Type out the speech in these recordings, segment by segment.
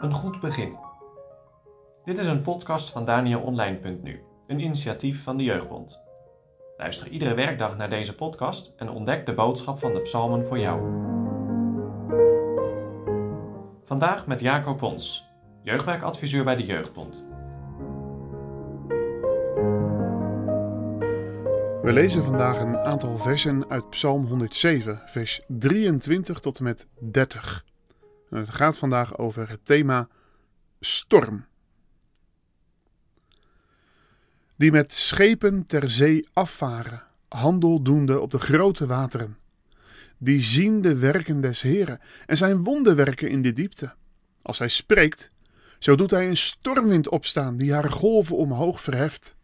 Een goed begin. Dit is een podcast van DanielOnline.nu, een initiatief van de Jeugdbond. Luister iedere werkdag naar deze podcast en ontdek de boodschap van de psalmen voor jou. Vandaag met Jacob Pons, jeugdwerkadviseur bij de Jeugdbond. We lezen vandaag een aantal versen uit Psalm 107, vers 23 tot en met 30. Het gaat vandaag over het thema storm. Die met schepen ter zee afvaren, handel doende op de grote wateren. Die zien de werken des Heren en zijn wonderwerken in de diepte. Als hij spreekt, zo doet hij een stormwind opstaan die haar golven omhoog verheft.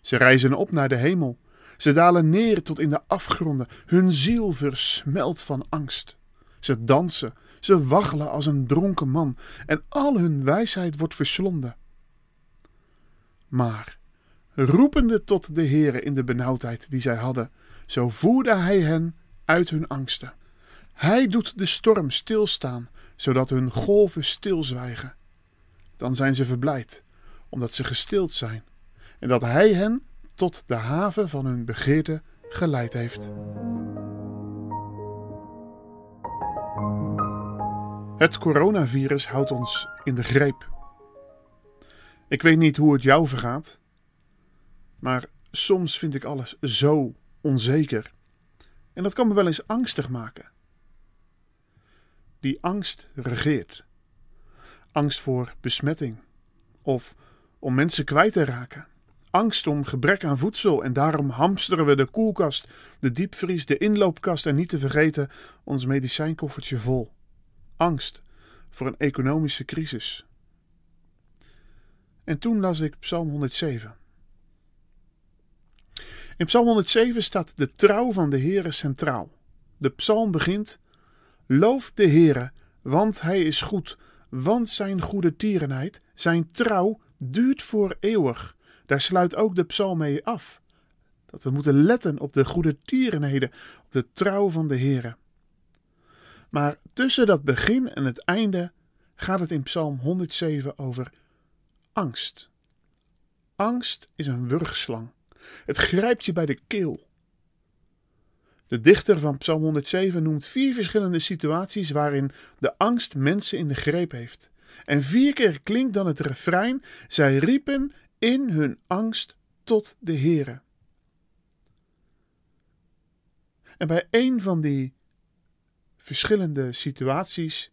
Ze reizen op naar de hemel ze dalen neer tot in de afgronden. Hun ziel versmelt van angst. Ze dansen, ze waggelen als een dronken man en al hun wijsheid wordt verslonden. Maar, roepende tot de Heere in de benauwdheid die zij hadden, zo voerde hij hen uit hun angsten. Hij doet de storm stilstaan, zodat hun golven stilzwijgen. Dan zijn ze verblijd, omdat ze gestild zijn, en dat hij hen tot de haven van hun begeerte geleid heeft. Het coronavirus houdt ons in de greep. Ik weet niet hoe het jou vergaat, maar soms vind ik alles zo onzeker. En dat kan me wel eens angstig maken. Die angst regeert. Angst voor besmetting of om mensen kwijt te raken angst om gebrek aan voedsel en daarom hamsteren we de koelkast, de diepvries, de inloopkast en niet te vergeten ons medicijnkoffertje vol. Angst voor een economische crisis. En toen las ik Psalm 107. In Psalm 107 staat de trouw van de Heere centraal. De psalm begint: Loof de Heere, want hij is goed, want zijn goede tierenheid, zijn trouw duurt voor eeuwig. Daar sluit ook de psalm mee af. Dat we moeten letten op de goede tierenheden, op de trouw van de Heere. Maar tussen dat begin en het einde gaat het in Psalm 107 over angst. Angst is een wurgslang. Het grijpt je bij de keel. De dichter van Psalm 107 noemt vier verschillende situaties waarin de angst mensen in de greep heeft. En vier keer klinkt dan het refrein: Zij riepen in hun angst tot de Heere. En bij een van die verschillende situaties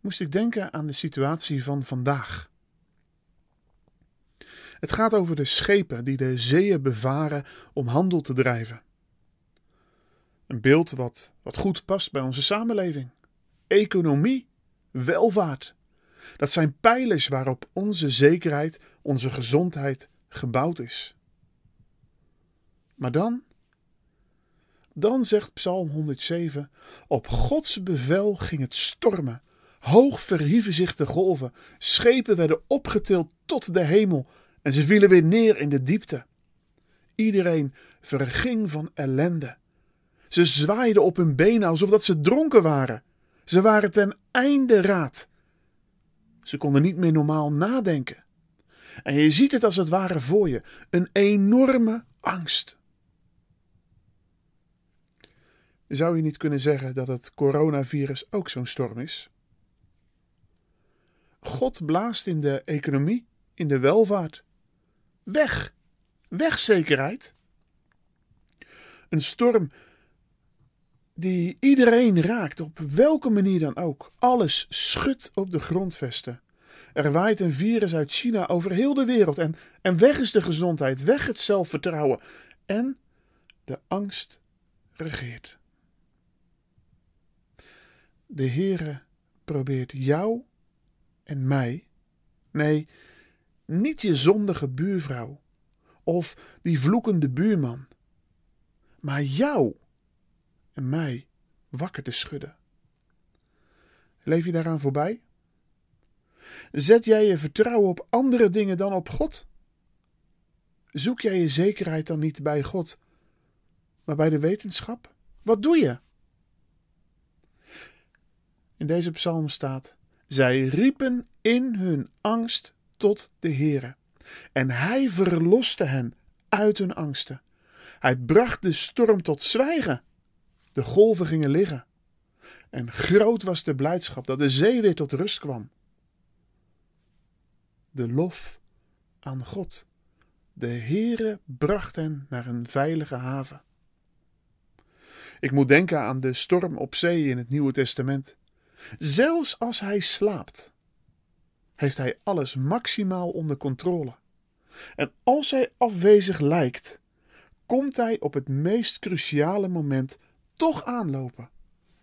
moest ik denken aan de situatie van vandaag. Het gaat over de schepen die de zeeën bevaren om handel te drijven. Een beeld wat, wat goed past bij onze samenleving. Economie, welvaart, dat zijn pijlers waarop onze zekerheid, onze gezondheid gebouwd is. Maar dan, dan zegt Psalm 107: Op Gods bevel ging het stormen. Hoog verhieven zich de golven, schepen werden opgetild tot de hemel en ze vielen weer neer in de diepte. Iedereen verging van ellende. Ze zwaaiden op hun benen alsof dat ze dronken waren. Ze waren ten einde raad. Ze konden niet meer normaal nadenken. En je ziet het als het ware voor je: een enorme angst. Zou je niet kunnen zeggen dat het coronavirus ook zo'n storm is? God blaast in de economie, in de welvaart. Weg! Wegzekerheid. Een storm die iedereen raakt, op welke manier dan ook. Alles schudt op de grondvesten. Er waait een virus uit China over heel de wereld en, en weg is de gezondheid, weg het zelfvertrouwen en de angst regeert. De Heere probeert jou en mij, nee, niet je zondige buurvrouw of die vloekende buurman, maar jou en mij wakker te schudden. Leef je daaraan voorbij? Zet jij je vertrouwen op andere dingen dan op God? Zoek jij je zekerheid dan niet bij God, maar bij de wetenschap? Wat doe je? In deze psalm staat: Zij riepen in hun angst tot de Heere, en hij verloste hen uit hun angsten. Hij bracht de storm tot zwijgen. De golven gingen liggen. En groot was de blijdschap dat de zee weer tot rust kwam. De lof aan God. De Heere bracht hen naar een veilige haven. Ik moet denken aan de storm op zee in het Nieuwe Testament. Zelfs als hij slaapt, heeft hij alles maximaal onder controle. En als hij afwezig lijkt, komt hij op het meest cruciale moment toch aanlopen.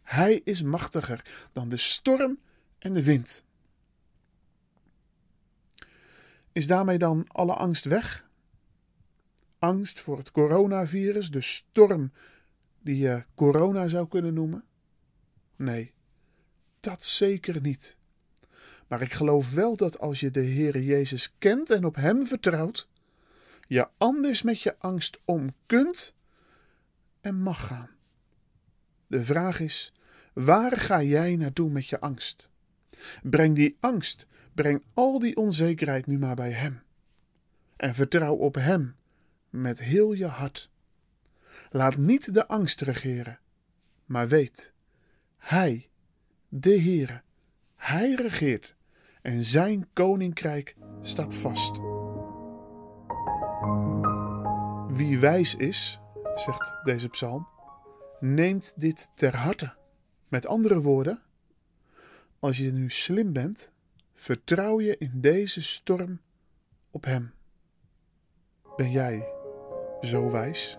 Hij is machtiger dan de storm en de wind. Is daarmee dan alle angst weg? Angst voor het coronavirus, de storm die je corona zou kunnen noemen? Nee, dat zeker niet. Maar ik geloof wel dat als je de Heere Jezus kent en op Hem vertrouwt, je anders met je angst om kunt en mag gaan. De vraag is: waar ga jij naartoe met je angst? Breng die angst, breng al die onzekerheid nu maar bij Hem. En vertrouw op Hem met heel je hart. Laat niet de angst regeren, maar weet, Hij, de Heere, Hij regeert en Zijn koninkrijk staat vast. Wie wijs is, zegt deze psalm, neemt dit ter harte. Met andere woorden, als je nu slim bent, vertrouw je in deze storm op Hem. Ben jij zo wijs?